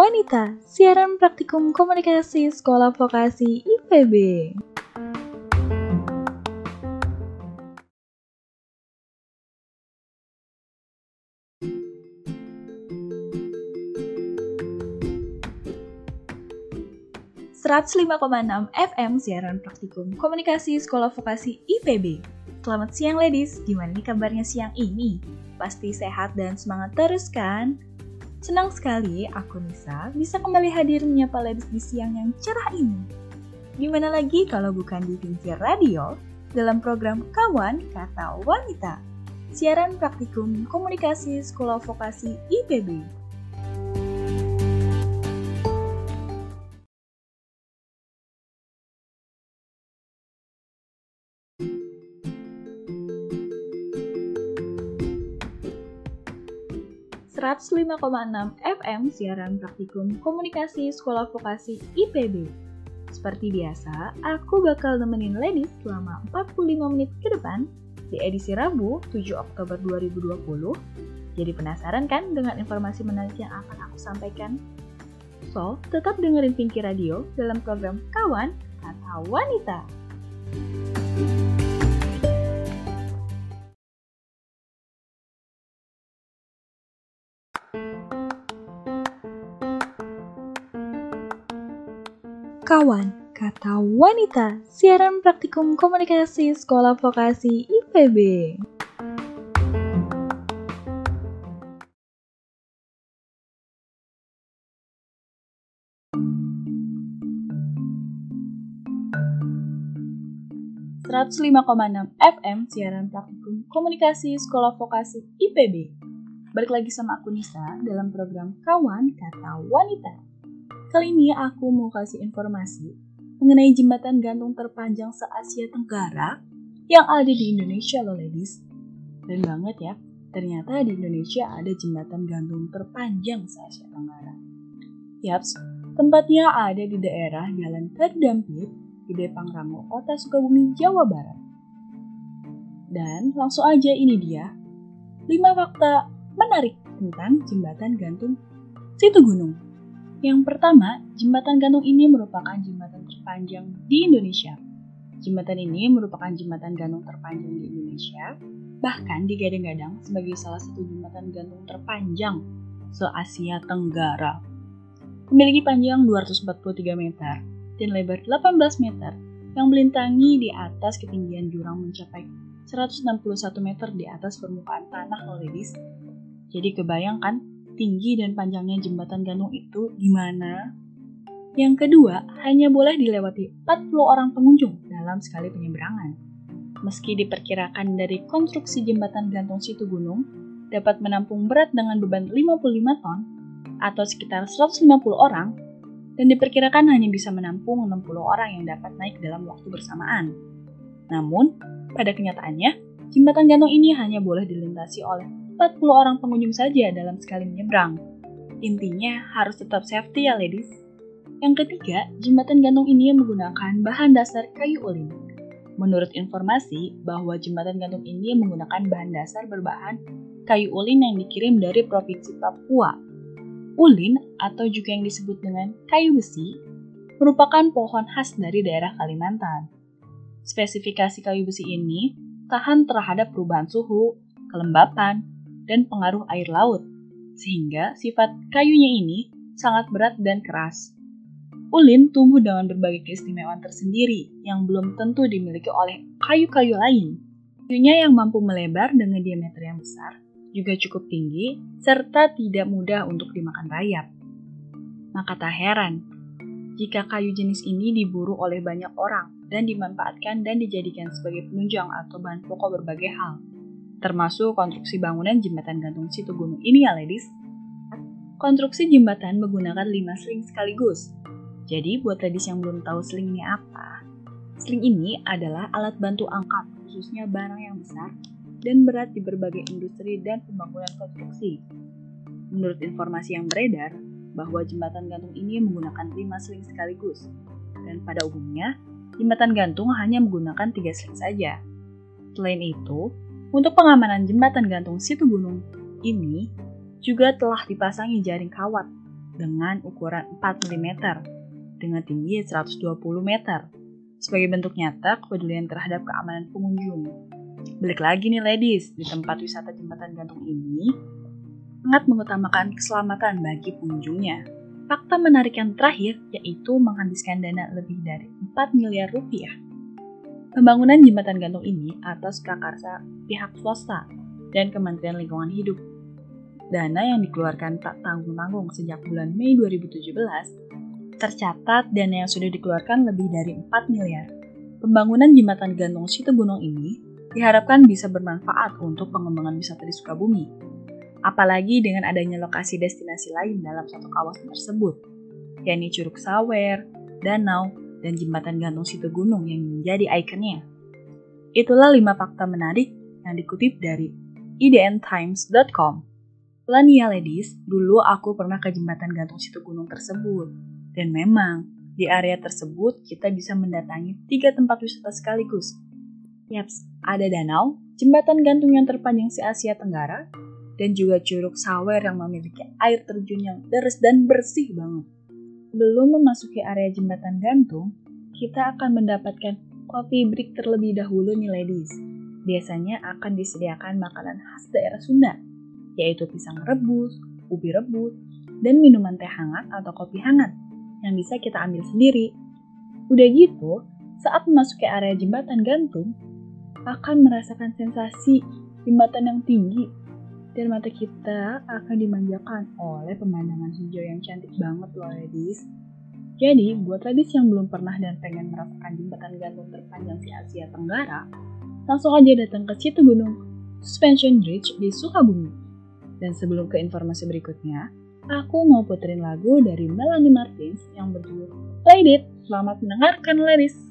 wanita, siaran praktikum komunikasi Sekolah Vokasi IPB. enam FM siaran praktikum komunikasi Sekolah Vokasi IPB. Selamat siang ladies, gimana nih kabarnya siang ini? Pasti sehat dan semangat terus kan? Senang sekali aku Nisa bisa kembali hadir menyapa ladies di siang yang cerah ini. Gimana lagi kalau bukan di Vincir Radio dalam program Kawan Kata Wanita, siaran praktikum komunikasi Sekolah Vokasi IPB. FM siaran praktikum komunikasi Sekolah Vokasi IPB. Seperti biasa, aku bakal nemenin ladies selama 45 menit ke depan di edisi Rabu 7 Oktober 2020. Jadi penasaran kan dengan informasi menarik yang akan aku sampaikan? So, tetap dengerin Pinky Radio dalam program Kawan Kata Wanita. Kawan, kata wanita, siaran praktikum komunikasi Sekolah Vokasi IPB. enam FM siaran praktikum komunikasi Sekolah Vokasi IPB. Balik lagi sama aku Nisa dalam program Kawan Kata Wanita. Kali ini aku mau kasih informasi mengenai jembatan gantung terpanjang se-Asia Tenggara yang ada di Indonesia loh ladies. Keren banget ya, ternyata di Indonesia ada jembatan gantung terpanjang se-Asia Tenggara. Yaps, tempatnya ada di daerah Jalan Terdampit, Gede Pangrango, Kota Sukabumi, Jawa Barat. Dan langsung aja ini dia, 5 fakta menarik tentang jembatan gantung Situ Gunung. Yang pertama, jembatan gantung ini merupakan jembatan terpanjang di Indonesia. Jembatan ini merupakan jembatan gantung terpanjang di Indonesia, bahkan digadang-gadang sebagai salah satu jembatan gantung terpanjang se-Asia Tenggara. Memiliki panjang 243 meter dan lebar 18 meter yang melintangi di atas ketinggian jurang mencapai 161 meter di atas permukaan tanah loh. Jadi kebayangkan tinggi dan panjangnya jembatan gantung itu gimana? Yang kedua, hanya boleh dilewati 40 orang pengunjung dalam sekali penyeberangan. Meski diperkirakan dari konstruksi jembatan gantung situ gunung dapat menampung berat dengan beban 55 ton atau sekitar 150 orang, dan diperkirakan hanya bisa menampung 60 orang yang dapat naik dalam waktu bersamaan. Namun, pada kenyataannya, jembatan gantung ini hanya boleh dilintasi oleh 40 orang pengunjung saja dalam sekali menyeberang. Intinya harus tetap safety ya ladies. Yang ketiga, jembatan gantung ini menggunakan bahan dasar kayu ulin. Menurut informasi bahwa jembatan gantung ini menggunakan bahan dasar berbahan kayu ulin yang dikirim dari Provinsi Papua. Ulin atau juga yang disebut dengan kayu besi merupakan pohon khas dari daerah Kalimantan. Spesifikasi kayu besi ini tahan terhadap perubahan suhu, kelembapan, dan pengaruh air laut, sehingga sifat kayunya ini sangat berat dan keras. Ulin tumbuh dengan berbagai keistimewaan tersendiri yang belum tentu dimiliki oleh kayu-kayu lain. Kayunya yang mampu melebar dengan diameter yang besar, juga cukup tinggi, serta tidak mudah untuk dimakan rayap. Maka tak heran, jika kayu jenis ini diburu oleh banyak orang dan dimanfaatkan dan dijadikan sebagai penunjang atau bahan pokok berbagai hal termasuk konstruksi bangunan jembatan gantung situ gunung ini ya ladies. Konstruksi jembatan menggunakan 5 sling sekaligus. Jadi buat ladies yang belum tahu sling ini apa, sling ini adalah alat bantu angkat khususnya barang yang besar dan berat di berbagai industri dan pembangunan konstruksi. Menurut informasi yang beredar, bahwa jembatan gantung ini menggunakan lima seling sekaligus, dan pada umumnya, jembatan gantung hanya menggunakan tiga seling saja. Selain itu, untuk pengamanan jembatan gantung situ gunung ini juga telah dipasangi jaring kawat dengan ukuran 4 mm dengan tinggi 120 meter sebagai bentuk nyata kepedulian terhadap keamanan pengunjung. Balik lagi nih ladies, di tempat wisata jembatan gantung ini sangat mengutamakan keselamatan bagi pengunjungnya. Fakta menarik yang terakhir yaitu menghabiskan dana lebih dari 4 miliar rupiah. Pembangunan jembatan gantung ini atas prakarsa pihak swasta dan Kementerian Lingkungan Hidup. Dana yang dikeluarkan tak tanggung-tanggung sejak bulan Mei 2017 tercatat dana yang sudah dikeluarkan lebih dari 4 miliar. Pembangunan jembatan gantung situ gunung ini diharapkan bisa bermanfaat untuk pengembangan wisata di Sukabumi apalagi dengan adanya lokasi destinasi lain dalam satu kawasan tersebut, yakni Curug Sawer, danau, dan jembatan gantung situ gunung yang menjadi ikonnya. Itulah lima fakta menarik yang dikutip dari idntimes.com. Lania ladies, dulu aku pernah ke jembatan gantung situ gunung tersebut. Dan memang, di area tersebut kita bisa mendatangi tiga tempat wisata sekaligus. Yaps, ada danau, jembatan gantung yang terpanjang se Asia Tenggara, dan juga Curug Sawer yang memiliki air terjun yang deres dan bersih banget. Belum memasuki area jembatan gantung, kita akan mendapatkan kopi break terlebih dahulu nih ladies. Biasanya akan disediakan makanan khas daerah Sunda, yaitu pisang rebus, ubi rebus, dan minuman teh hangat atau kopi hangat yang bisa kita ambil sendiri. Udah gitu, saat memasuki area jembatan gantung, akan merasakan sensasi jembatan yang tinggi dan mata kita akan dimanjakan oleh pemandangan hijau yang cantik banget loh ladies. Jadi, buat ladies yang belum pernah dan pengen merasakan jembatan gantung terpanjang di Asia Tenggara, langsung aja datang ke situ gunung Suspension Bridge di Sukabumi. Dan sebelum ke informasi berikutnya, aku mau puterin lagu dari Melanie Martins yang berjudul Lady Selamat mendengarkan ladies!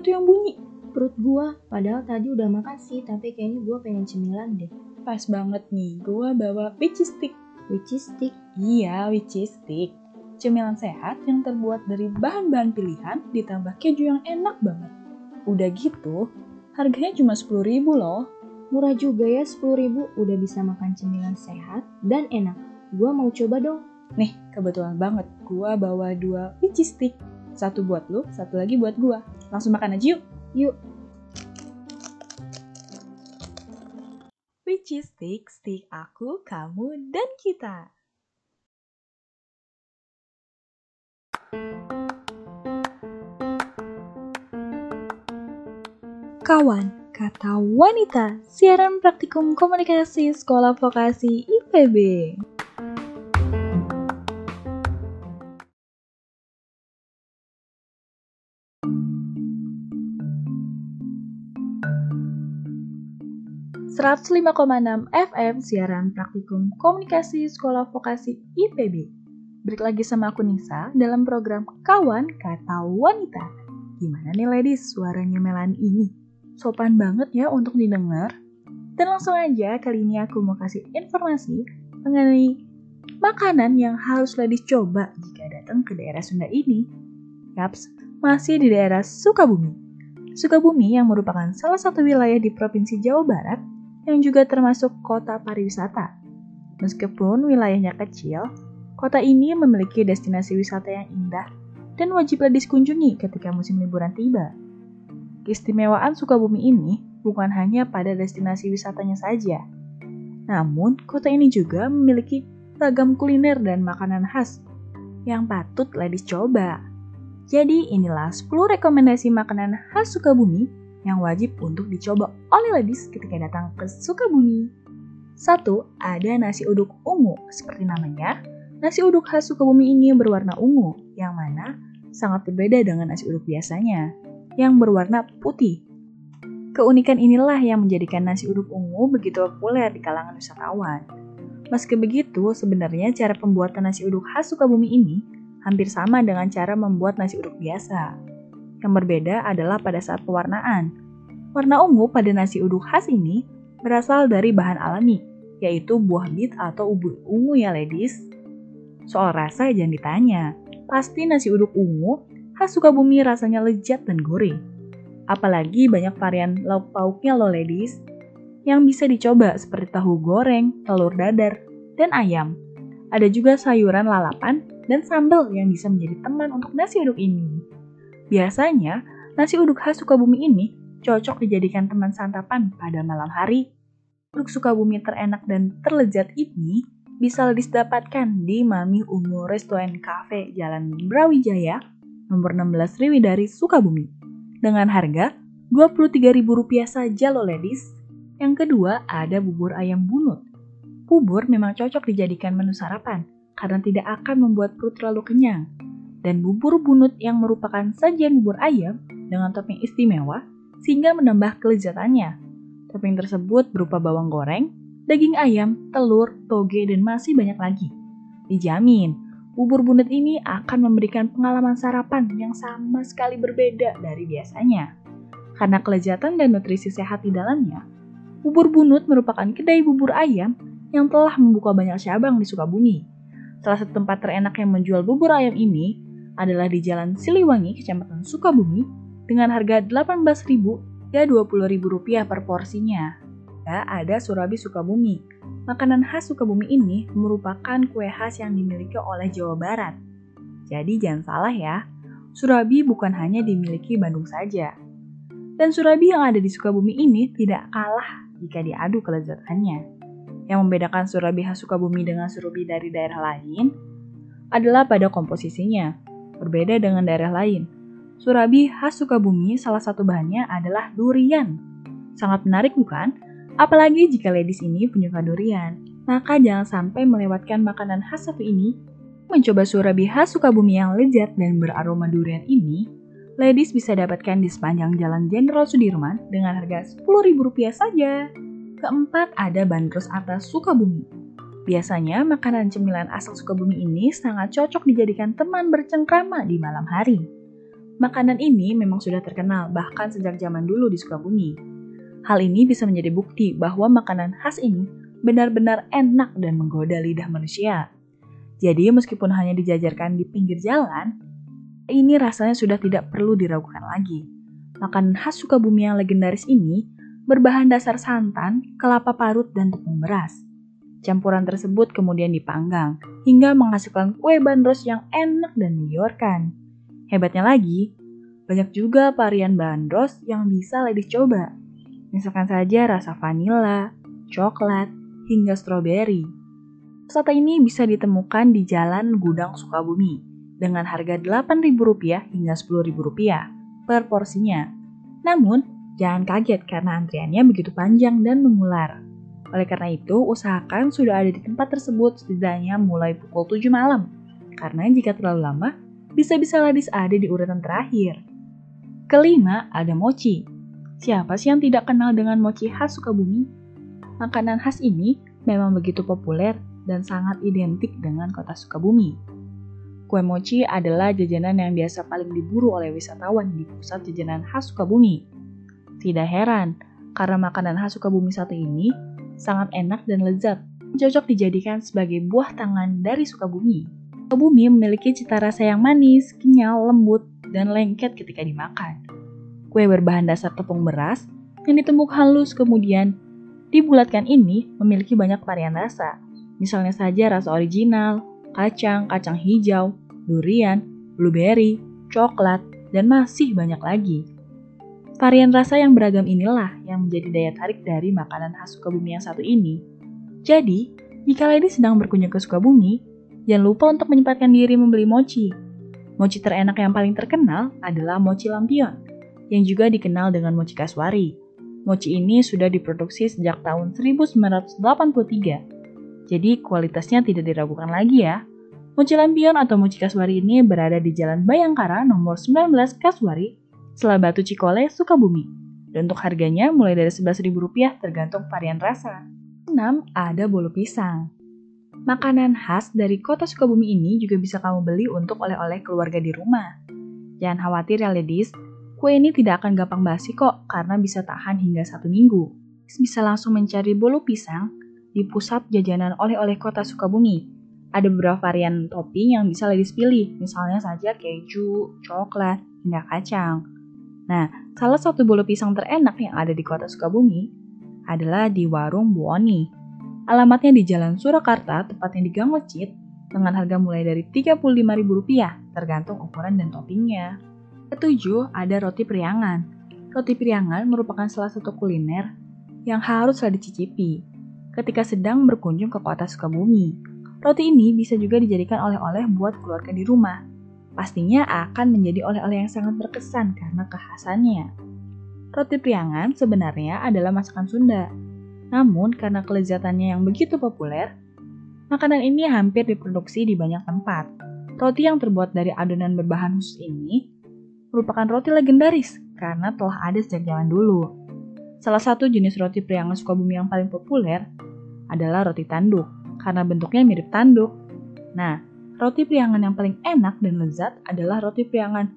Tuh yang bunyi? Perut gua, padahal tadi udah makan sih, tapi kayaknya gua pengen cemilan deh. Pas banget nih, gua bawa witchy stick. Witchy stick. Iya, witchy stick. Cemilan sehat yang terbuat dari bahan-bahan pilihan ditambah keju yang enak banget. Udah gitu, harganya cuma 10 ribu loh. Murah juga ya 10 ribu, udah bisa makan cemilan sehat dan enak. Gua mau coba dong. Nih, kebetulan banget, gua bawa dua witchy stick. Satu buat lu, satu lagi buat gua. Langsung makan aja yuk. Yuk. Witchy stick, stick aku, kamu, dan kita. Kawan, kata wanita, siaran praktikum komunikasi Sekolah Vokasi IPB. ...105,6 FM siaran praktikum komunikasi Sekolah Vokasi IPB. Balik lagi sama aku Nisa dalam program Kawan Kata Wanita. Gimana nih ladies suaranya Melani ini? Sopan banget ya untuk didengar. Dan langsung aja kali ini aku mau kasih informasi mengenai makanan yang harus ladies coba jika datang ke daerah Sunda ini. Yaps, masih di daerah Sukabumi. Sukabumi yang merupakan salah satu wilayah di Provinsi Jawa Barat yang juga termasuk kota pariwisata. Meskipun wilayahnya kecil, kota ini memiliki destinasi wisata yang indah dan wajiblah dikunjungi ketika musim liburan tiba. Keistimewaan Sukabumi ini bukan hanya pada destinasi wisatanya saja, namun kota ini juga memiliki ragam kuliner dan makanan khas yang patut ladies coba. Jadi inilah 10 rekomendasi makanan khas Sukabumi yang wajib untuk dicoba oleh ladies ketika datang ke Sukabumi. Satu, ada nasi uduk ungu. Seperti namanya, nasi uduk khas Sukabumi ini berwarna ungu, yang mana sangat berbeda dengan nasi uduk biasanya, yang berwarna putih. Keunikan inilah yang menjadikan nasi uduk ungu begitu populer di kalangan wisatawan. Meski begitu, sebenarnya cara pembuatan nasi uduk khas Sukabumi ini hampir sama dengan cara membuat nasi uduk biasa. Yang berbeda adalah pada saat pewarnaan. Warna ungu pada nasi uduk khas ini berasal dari bahan alami, yaitu buah bit atau ubi ungu ya ladies. Soal rasa jangan ditanya, pasti nasi uduk ungu khas Sukabumi rasanya lezat dan gurih. Apalagi banyak varian lauk pauknya loh ladies, yang bisa dicoba seperti tahu goreng, telur dadar, dan ayam. Ada juga sayuran lalapan dan sambal yang bisa menjadi teman untuk nasi uduk ini. Biasanya, nasi uduk khas Sukabumi ini cocok dijadikan teman santapan pada malam hari. Uduk Sukabumi terenak dan terlezat ini bisa didapatkan di Mami Ungu Restoran Cafe Jalan Brawijaya, nomor 16 Riwidari, Sukabumi. Dengan harga Rp23.000 saja loh ladies. Yang kedua ada bubur ayam bunut. Bubur memang cocok dijadikan menu sarapan karena tidak akan membuat perut terlalu kenyang dan bubur bunut yang merupakan sajian bubur ayam dengan topping istimewa sehingga menambah kelezatannya. Topping tersebut berupa bawang goreng, daging ayam, telur, toge, dan masih banyak lagi. Dijamin, bubur bunut ini akan memberikan pengalaman sarapan yang sama sekali berbeda dari biasanya. Karena kelezatan dan nutrisi sehat di dalamnya, bubur bunut merupakan kedai bubur ayam yang telah membuka banyak cabang di Sukabumi. Salah satu tempat terenak yang menjual bubur ayam ini adalah di Jalan Siliwangi, Kecamatan Sukabumi, dengan harga Rp18.000 hingga Rp20.000 per porsinya. Ya, ada surabi Sukabumi. Makanan khas Sukabumi ini merupakan kue khas yang dimiliki oleh Jawa Barat. Jadi jangan salah ya, surabi bukan hanya dimiliki Bandung saja. Dan surabi yang ada di Sukabumi ini tidak kalah jika diadu kelezatannya. Yang membedakan surabi khas Sukabumi dengan surabi dari daerah lain adalah pada komposisinya. Berbeda dengan daerah lain, surabi khas Sukabumi salah satu bahannya adalah durian. Sangat menarik bukan? Apalagi jika ladies ini punya durian, maka jangan sampai melewatkan makanan khas satu ini. Mencoba surabi khas Sukabumi yang lezat dan beraroma durian ini, ladies bisa dapatkan di sepanjang Jalan Jenderal Sudirman dengan harga Rp10.000 saja. Keempat, ada bandros atas Sukabumi. Biasanya, makanan cemilan asal Sukabumi ini sangat cocok dijadikan teman bercengkrama di malam hari. Makanan ini memang sudah terkenal bahkan sejak zaman dulu di Sukabumi. Hal ini bisa menjadi bukti bahwa makanan khas ini benar-benar enak dan menggoda lidah manusia. Jadi meskipun hanya dijajarkan di pinggir jalan, ini rasanya sudah tidak perlu diragukan lagi. Makanan khas Sukabumi yang legendaris ini berbahan dasar santan, kelapa parut, dan tepung beras. Campuran tersebut kemudian dipanggang hingga menghasilkan kue bandros yang enak dan menggiurkan. Hebatnya lagi, banyak juga varian bandros yang bisa ladies coba. Misalkan saja rasa vanila, coklat, hingga stroberi. Soto ini bisa ditemukan di Jalan Gudang Sukabumi dengan harga Rp8.000 hingga Rp10.000 per porsinya. Namun, jangan kaget karena antriannya begitu panjang dan mengular. Oleh karena itu, usahakan sudah ada di tempat tersebut setidaknya mulai pukul 7 malam. Karena jika terlalu lama, bisa-bisa ladis ada di urutan terakhir. Kelima, ada mochi. Siapa sih yang tidak kenal dengan mochi khas Sukabumi? Makanan khas ini memang begitu populer dan sangat identik dengan kota Sukabumi. Kue mochi adalah jajanan yang biasa paling diburu oleh wisatawan di pusat jajanan khas Sukabumi. Tidak heran, karena makanan khas Sukabumi satu ini sangat enak dan lezat, cocok dijadikan sebagai buah tangan dari Sukabumi. Sukabumi memiliki cita rasa yang manis, kenyal, lembut, dan lengket ketika dimakan. Kue berbahan dasar tepung beras yang ditumbuk halus kemudian dibulatkan ini memiliki banyak varian rasa. Misalnya saja rasa original, kacang, kacang hijau, durian, blueberry, coklat, dan masih banyak lagi. Varian rasa yang beragam inilah yang menjadi daya tarik dari makanan khas Sukabumi yang satu ini. Jadi, jika lady sedang berkunjung ke Sukabumi, jangan lupa untuk menyempatkan diri membeli mochi. Mochi terenak yang paling terkenal adalah mochi lampion yang juga dikenal dengan mochi kaswari. Mochi ini sudah diproduksi sejak tahun 1983, jadi kualitasnya tidak diragukan lagi ya. Mochi lampion atau mochi kaswari ini berada di Jalan Bayangkara nomor 19 Kaswari, Selabatu Cikole, Sukabumi. Dan untuk harganya mulai dari Rp11.000 tergantung varian rasa. 6. Ada bolu pisang. Makanan khas dari kota Sukabumi ini juga bisa kamu beli untuk oleh-oleh keluarga di rumah. Jangan khawatir ya ladies, Kue ini tidak akan gampang basi kok karena bisa tahan hingga satu minggu. Bisa langsung mencari bolu pisang di pusat jajanan oleh-oleh kota Sukabumi. Ada beberapa varian topping yang bisa ladies pilih, misalnya saja keju, coklat, hingga kacang. Nah, salah satu bolu pisang terenak yang ada di kota Sukabumi adalah di warung Buoni. Alamatnya di Jalan Surakarta, tepatnya di Gang Lecit, dengan harga mulai dari Rp35.000 tergantung ukuran dan toppingnya. Ketujuh, ada roti priangan. Roti priangan merupakan salah satu kuliner yang haruslah dicicipi ketika sedang berkunjung ke kota Sukabumi. Roti ini bisa juga dijadikan oleh-oleh buat keluarga di rumah. Pastinya akan menjadi oleh-oleh yang sangat berkesan karena kekhasannya. Roti priangan sebenarnya adalah masakan Sunda. Namun karena kelezatannya yang begitu populer, makanan ini hampir diproduksi di banyak tempat. Roti yang terbuat dari adonan berbahan khusus ini merupakan roti legendaris karena telah ada sejak zaman dulu. Salah satu jenis roti priangan Sukabumi yang paling populer adalah roti tanduk, karena bentuknya mirip tanduk. Nah, roti priangan yang paling enak dan lezat adalah roti priangan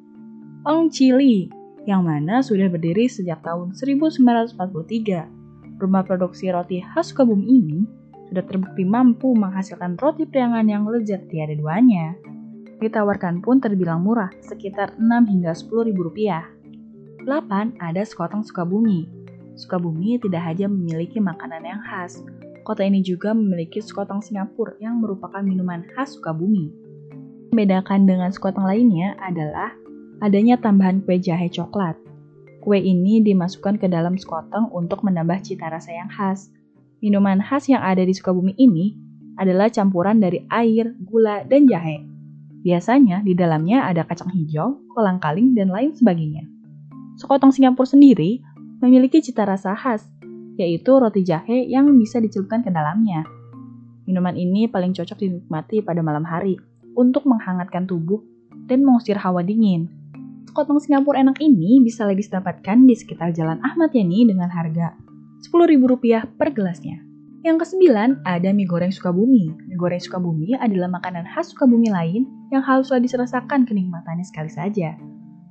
Ong Chili, yang mana sudah berdiri sejak tahun 1943. Rumah produksi roti khas Sukabumi ini sudah terbukti mampu menghasilkan roti priangan yang lezat tiada duanya ditawarkan pun terbilang murah, sekitar 6 hingga 10 ribu rupiah. 8. Ada sekotong Sukabumi. Sukabumi tidak hanya memiliki makanan yang khas, kota ini juga memiliki sekotong Singapura yang merupakan minuman khas Sukabumi. Membedakan dengan sekotong lainnya adalah adanya tambahan kue jahe coklat. Kue ini dimasukkan ke dalam sekotong untuk menambah cita rasa yang khas. Minuman khas yang ada di Sukabumi ini adalah campuran dari air, gula, dan jahe. Biasanya di dalamnya ada kacang hijau, kolang kaling, dan lain sebagainya. Sekotong Singapura sendiri memiliki cita rasa khas, yaitu roti jahe yang bisa dicelupkan ke dalamnya. Minuman ini paling cocok dinikmati pada malam hari untuk menghangatkan tubuh dan mengusir hawa dingin. Sekotong Singapura enak ini bisa ladies dapatkan di sekitar Jalan Ahmad Yani dengan harga Rp10.000 per gelasnya. Yang kesembilan, ada mie goreng Sukabumi. Mie goreng Sukabumi adalah makanan khas Sukabumi lain yang haruslah diserasakan kenikmatannya sekali saja.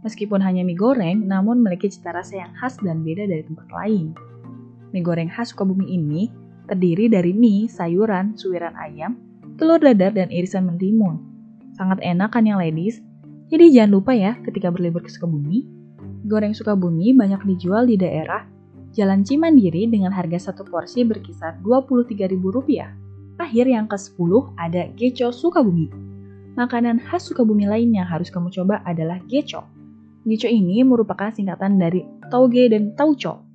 Meskipun hanya mie goreng, namun memiliki cita rasa yang khas dan beda dari tempat lain. Mie goreng khas Sukabumi ini terdiri dari mie, sayuran, suiran ayam, telur dadar, dan irisan mentimun. Sangat enak kan yang ladies? Jadi jangan lupa ya ketika berlibur ke Sukabumi, goreng Sukabumi banyak dijual di daerah Jalan Cimandiri dengan harga satu porsi berkisar Rp23.000. Akhir yang ke-10 ada Geco Sukabumi. Makanan khas Sukabumi lain yang harus kamu coba adalah Geco. Geco ini merupakan singkatan dari Toge dan Tauco.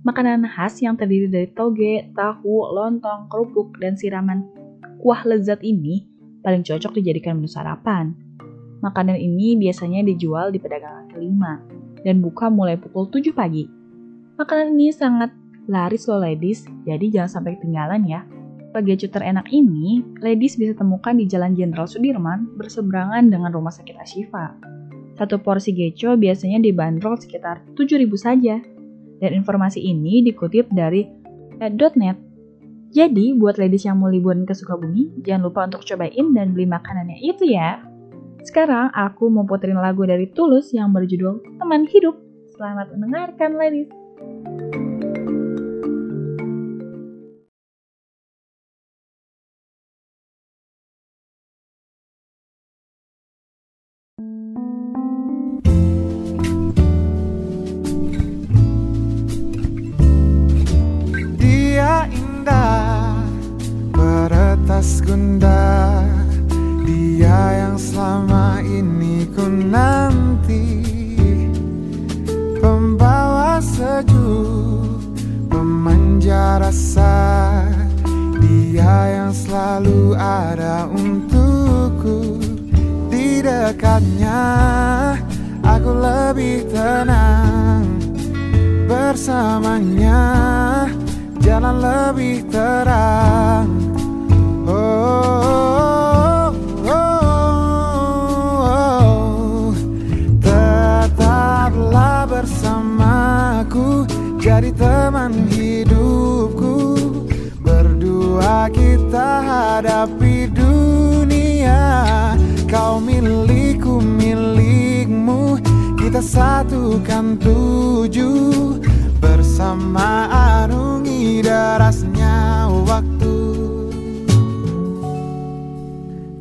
Makanan khas yang terdiri dari toge, tahu, lontong, kerupuk, dan siraman kuah lezat ini paling cocok dijadikan menu sarapan. Makanan ini biasanya dijual di pedagangan kelima dan buka mulai pukul 7 pagi Makanan ini sangat laris loh ladies, jadi jangan sampai ketinggalan ya. Pagecu terenak ini, ladies bisa temukan di Jalan Jenderal Sudirman berseberangan dengan Rumah Sakit Ashifa. Satu porsi geco biasanya dibanderol sekitar 7.000 saja. Dan informasi ini dikutip dari net. Jadi, buat ladies yang mau liburan ke Sukabumi, jangan lupa untuk cobain dan beli makanannya itu ya. Sekarang aku mau puterin lagu dari Tulus yang berjudul Teman Hidup. Selamat mendengarkan ladies. Gundah Dia yang selama ini ku nanti. Pembawa sejuk, pemanja rasa Dia yang selalu ada untukku. Di dekatnya aku lebih tenang Bersamanya. Jalan lebih terang Jadi teman hidupku. Berdua kita hadapi dunia. Kau milikku milikmu. Kita satukan tujuh. Bersama arungi derasnya waktu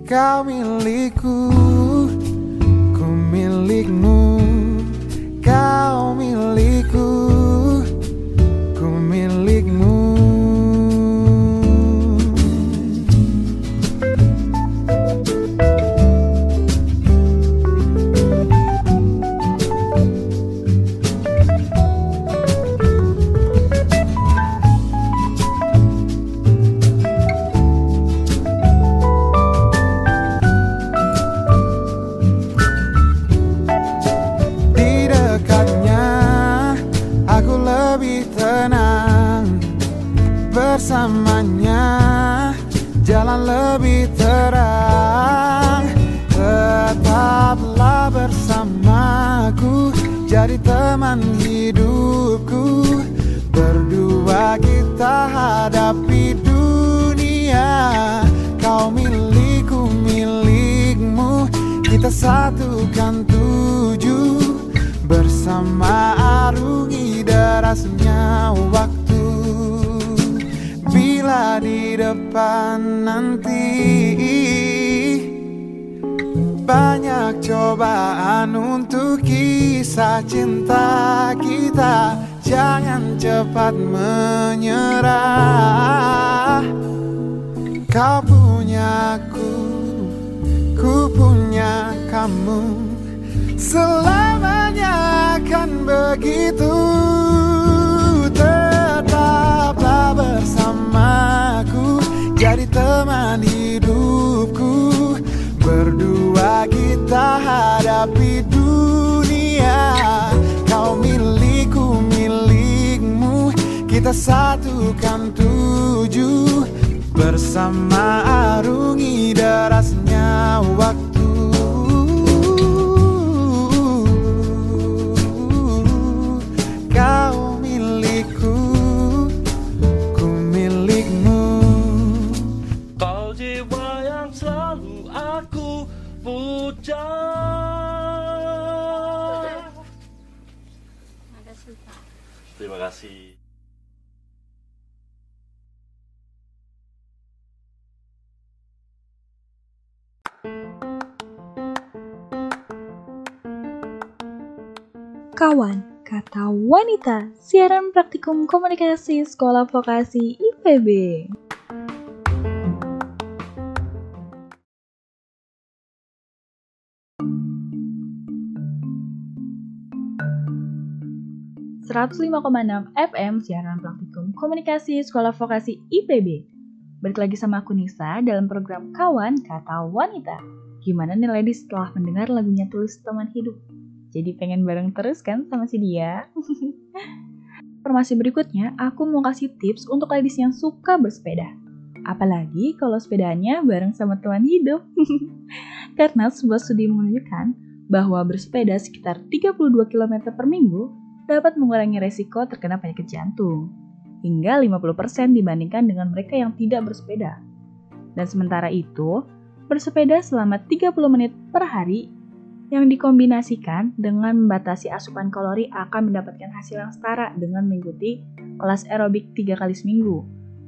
Kau milikku Ku milikmu Kau milikku kita hadapi dunia Kau milikku milikmu Kita satukan tujuh bersama arungi derasnya waktu. Wanita, siaran praktikum komunikasi Sekolah Vokasi IPB. ...105,6 FM siaran praktikum komunikasi Sekolah Vokasi IPB. Balik lagi sama aku Nisa dalam program Kawan Kata Wanita. Gimana nih ladies setelah mendengar lagunya Tulis Teman Hidup? Jadi pengen bareng terus kan sama si dia? Informasi berikutnya, aku mau kasih tips untuk ladies yang suka bersepeda. Apalagi kalau sepedanya bareng sama teman hidup. Karena sebuah studi menunjukkan bahwa bersepeda sekitar 32 km per minggu dapat mengurangi resiko terkena penyakit jantung hingga 50% dibandingkan dengan mereka yang tidak bersepeda. Dan sementara itu, bersepeda selama 30 menit per hari yang dikombinasikan dengan membatasi asupan kalori akan mendapatkan hasil yang setara dengan mengikuti kelas aerobik 3 kali seminggu.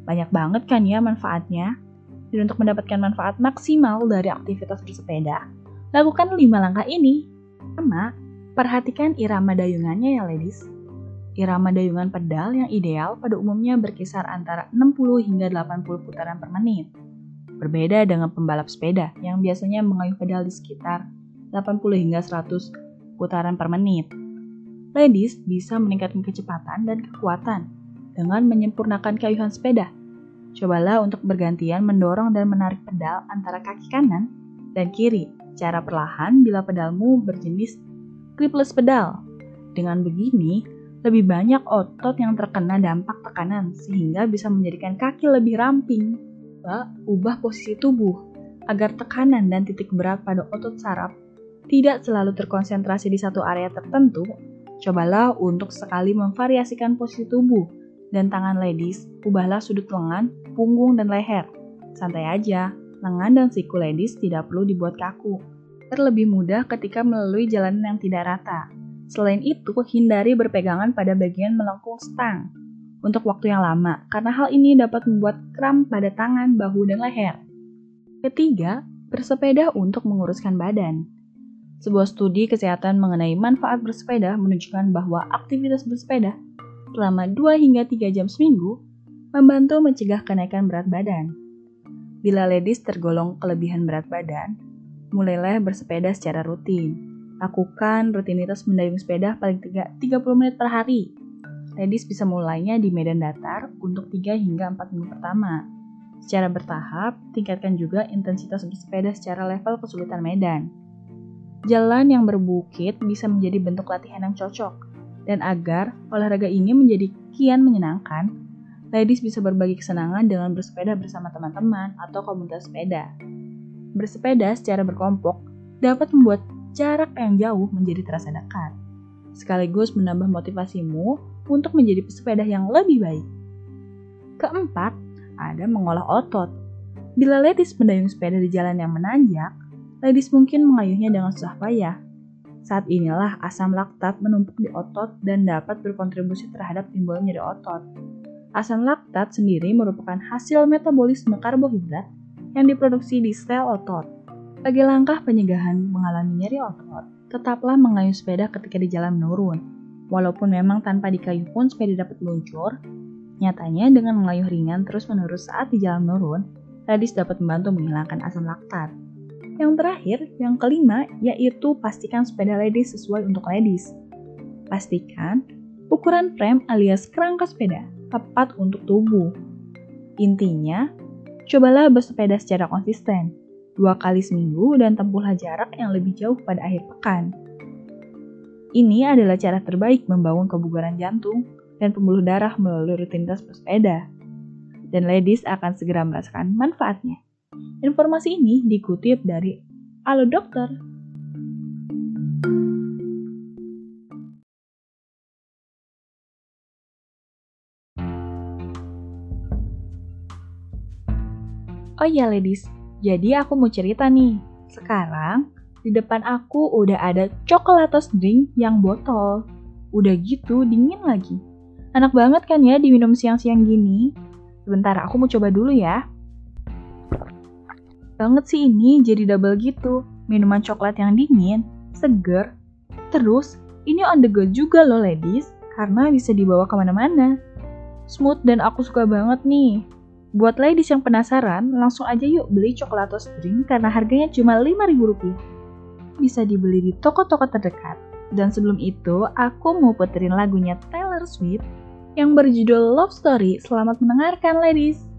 Banyak banget kan ya manfaatnya? Dan untuk mendapatkan manfaat maksimal dari aktivitas bersepeda, lakukan 5 langkah ini. Pertama, perhatikan irama dayungannya ya ladies. Irama dayungan pedal yang ideal pada umumnya berkisar antara 60 hingga 80 putaran per menit. Berbeda dengan pembalap sepeda yang biasanya mengayuh pedal di sekitar 80 hingga 100 putaran per menit. Ladies bisa meningkatkan kecepatan dan kekuatan dengan menyempurnakan kayuhan sepeda. Cobalah untuk bergantian mendorong dan menarik pedal antara kaki kanan dan kiri. Cara perlahan bila pedalmu berjenis clipless pedal. Dengan begini, lebih banyak otot yang terkena dampak tekanan sehingga bisa menjadikan kaki lebih ramping. Ubah posisi tubuh agar tekanan dan titik berat pada otot saraf tidak selalu terkonsentrasi di satu area tertentu. Cobalah untuk sekali memvariasikan posisi tubuh dan tangan ladies, ubahlah sudut lengan, punggung, dan leher. Santai aja, lengan dan siku ladies tidak perlu dibuat kaku. Terlebih mudah ketika melalui jalanan yang tidak rata. Selain itu, hindari berpegangan pada bagian melengkung stang untuk waktu yang lama, karena hal ini dapat membuat kram pada tangan, bahu, dan leher. Ketiga, bersepeda untuk menguruskan badan. Sebuah studi kesehatan mengenai manfaat bersepeda menunjukkan bahwa aktivitas bersepeda selama 2 hingga 3 jam seminggu membantu mencegah kenaikan berat badan. Bila ladies tergolong kelebihan berat badan, mulailah bersepeda secara rutin Lakukan rutinitas mendayung sepeda paling 3, 30 menit per hari. Ladies bisa mulainya di medan datar untuk 3 hingga 4 minggu pertama. Secara bertahap, tingkatkan juga intensitas bersepeda secara level kesulitan medan. Jalan yang berbukit bisa menjadi bentuk latihan yang cocok, dan agar olahraga ini menjadi kian menyenangkan, ladies bisa berbagi kesenangan dengan bersepeda bersama teman-teman atau komunitas sepeda. Bersepeda secara berkelompok dapat membuat jarak yang jauh menjadi terasa dekat, sekaligus menambah motivasimu untuk menjadi pesepeda yang lebih baik. Keempat, ada mengolah otot. Bila ladies mendayung sepeda di jalan yang menanjak, ladies mungkin mengayuhnya dengan susah payah. Saat inilah asam laktat menumpuk di otot dan dapat berkontribusi terhadap timbulnya nyeri otot. Asam laktat sendiri merupakan hasil metabolisme karbohidrat yang diproduksi di sel otot. Bagi langkah pencegahan mengalami nyeri otot, tetaplah mengayuh sepeda ketika di jalan menurun. Walaupun memang tanpa dikayuh pun sepeda dapat meluncur, nyatanya dengan mengayuh ringan terus-menerus saat di jalan menurun, radis dapat membantu menghilangkan asam laktat. Yang terakhir, yang kelima, yaitu pastikan sepeda ladies sesuai untuk ladies. Pastikan ukuran frame alias kerangka sepeda tepat untuk tubuh. Intinya, cobalah bersepeda secara konsisten, dua kali seminggu dan tempuhlah jarak yang lebih jauh pada akhir pekan. Ini adalah cara terbaik membangun kebugaran jantung dan pembuluh darah melalui rutinitas bersepeda. Dan ladies akan segera merasakan manfaatnya. Informasi ini dikutip dari Halo Dokter. Oh iya ladies, jadi aku mau cerita nih. Sekarang, di depan aku udah ada coklatos drink yang botol. Udah gitu, dingin lagi. Enak banget kan ya diminum siang-siang gini? Sebentar, aku mau coba dulu ya. Banget sih ini jadi double gitu. Minuman coklat yang dingin, seger. Terus, ini on the go juga loh ladies, karena bisa dibawa ke mana-mana. Smooth dan aku suka banget nih. Buat ladies yang penasaran, langsung aja yuk beli coklatos drink karena harganya cuma Rp5.000. Bisa dibeli di toko-toko terdekat. Dan sebelum itu, aku mau puterin lagunya Taylor Swift yang berjudul Love Story. Selamat mendengarkan, ladies!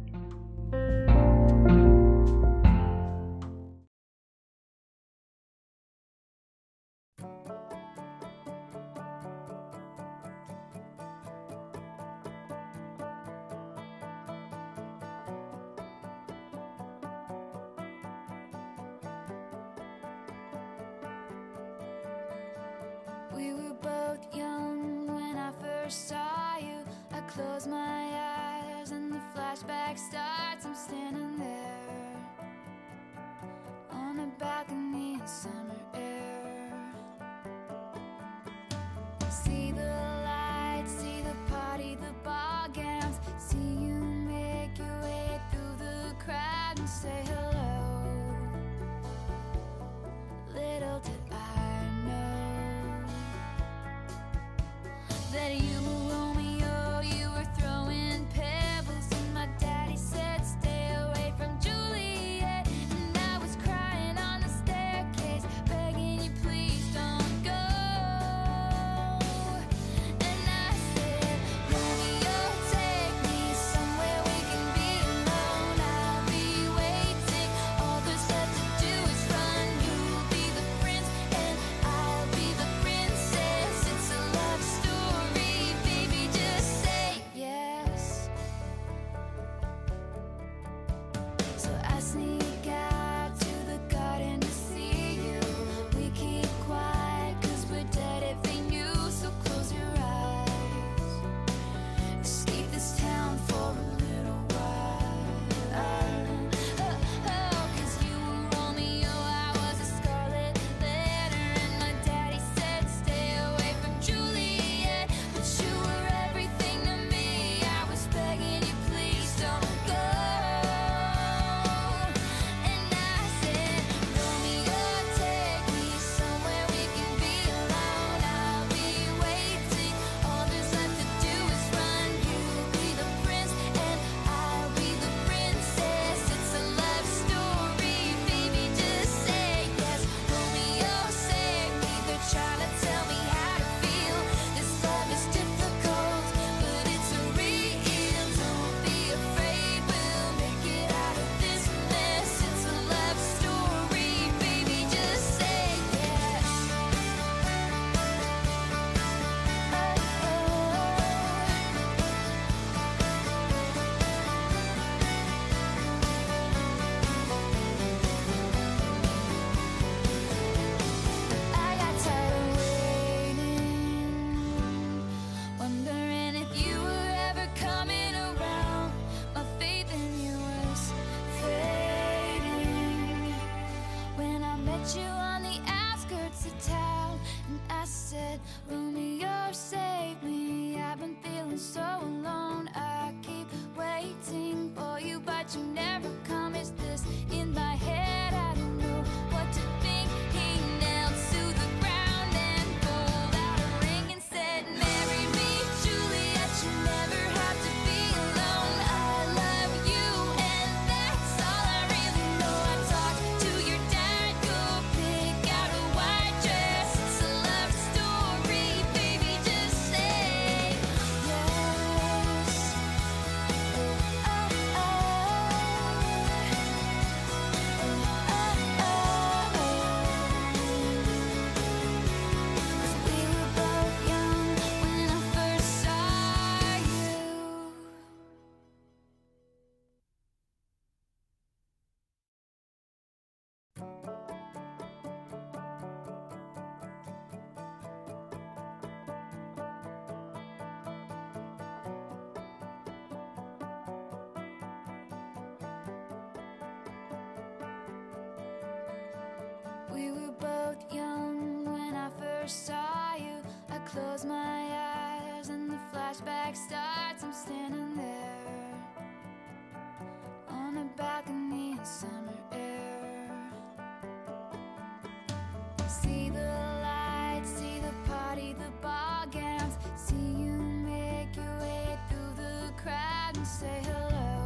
say hello.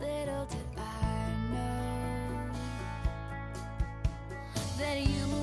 Little did I know that you.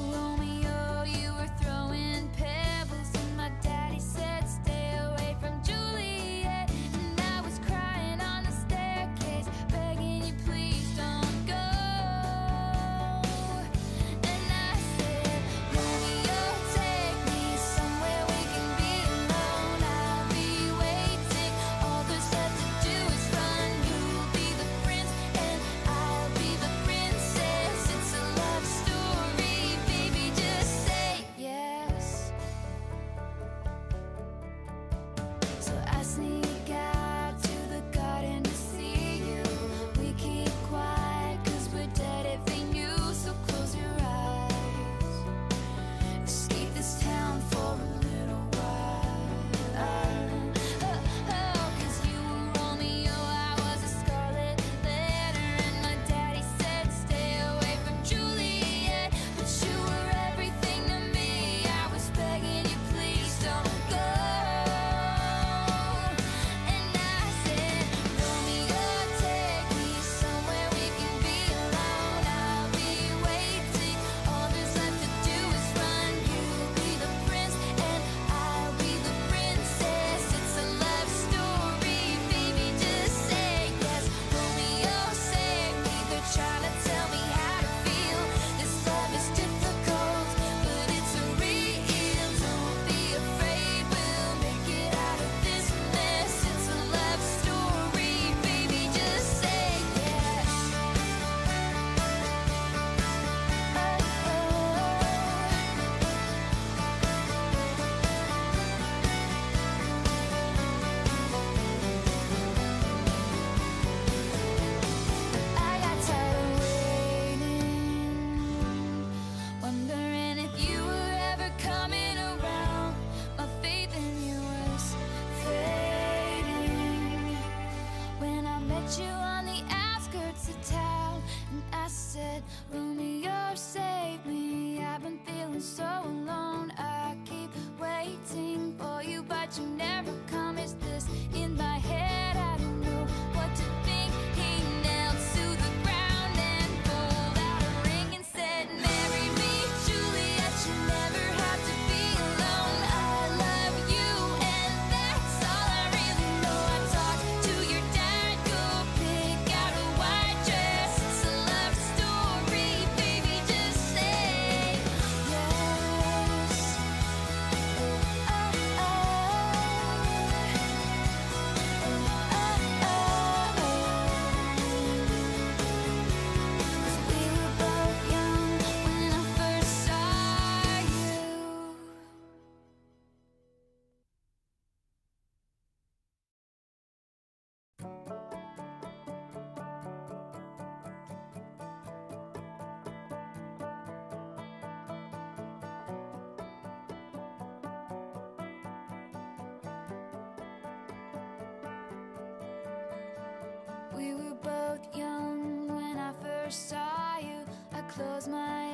felt young when I first saw you. I close my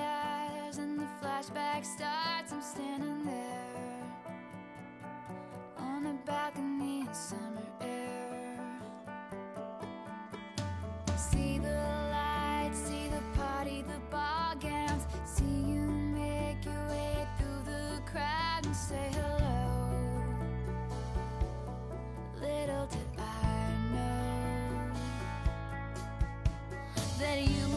eyes and the flashback starts. I'm standing that you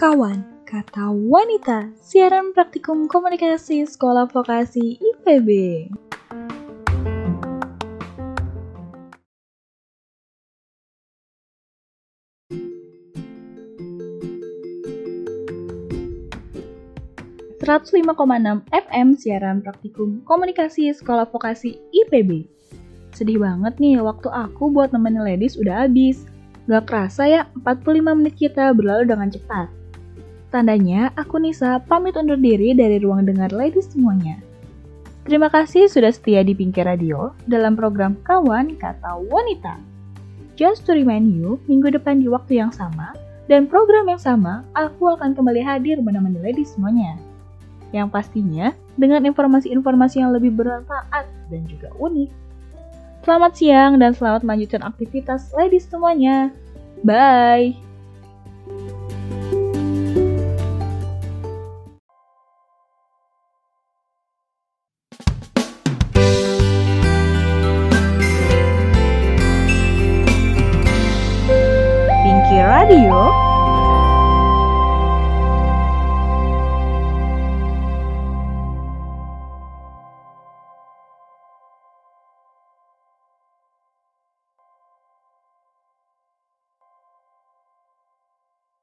Kawan, kata wanita, siaran praktikum komunikasi Sekolah Vokasi IPB. ...105,6 FM siaran praktikum komunikasi Sekolah Vokasi IPB. Sedih banget nih, waktu aku buat nemenin ladies udah habis. Gak kerasa ya, 45 menit kita berlalu dengan cepat. Tandanya, aku Nisa pamit undur diri dari ruang dengar ladies semuanya. Terima kasih sudah setia di Pinky Radio dalam program Kawan Kata Wanita. Just to remind you, minggu depan di waktu yang sama, dan program yang sama, aku akan kembali hadir menemani ladies semuanya. Yang pastinya, dengan informasi-informasi yang lebih bermanfaat dan juga unik. Selamat siang dan selamat melanjutkan aktivitas ladies semuanya. Bye!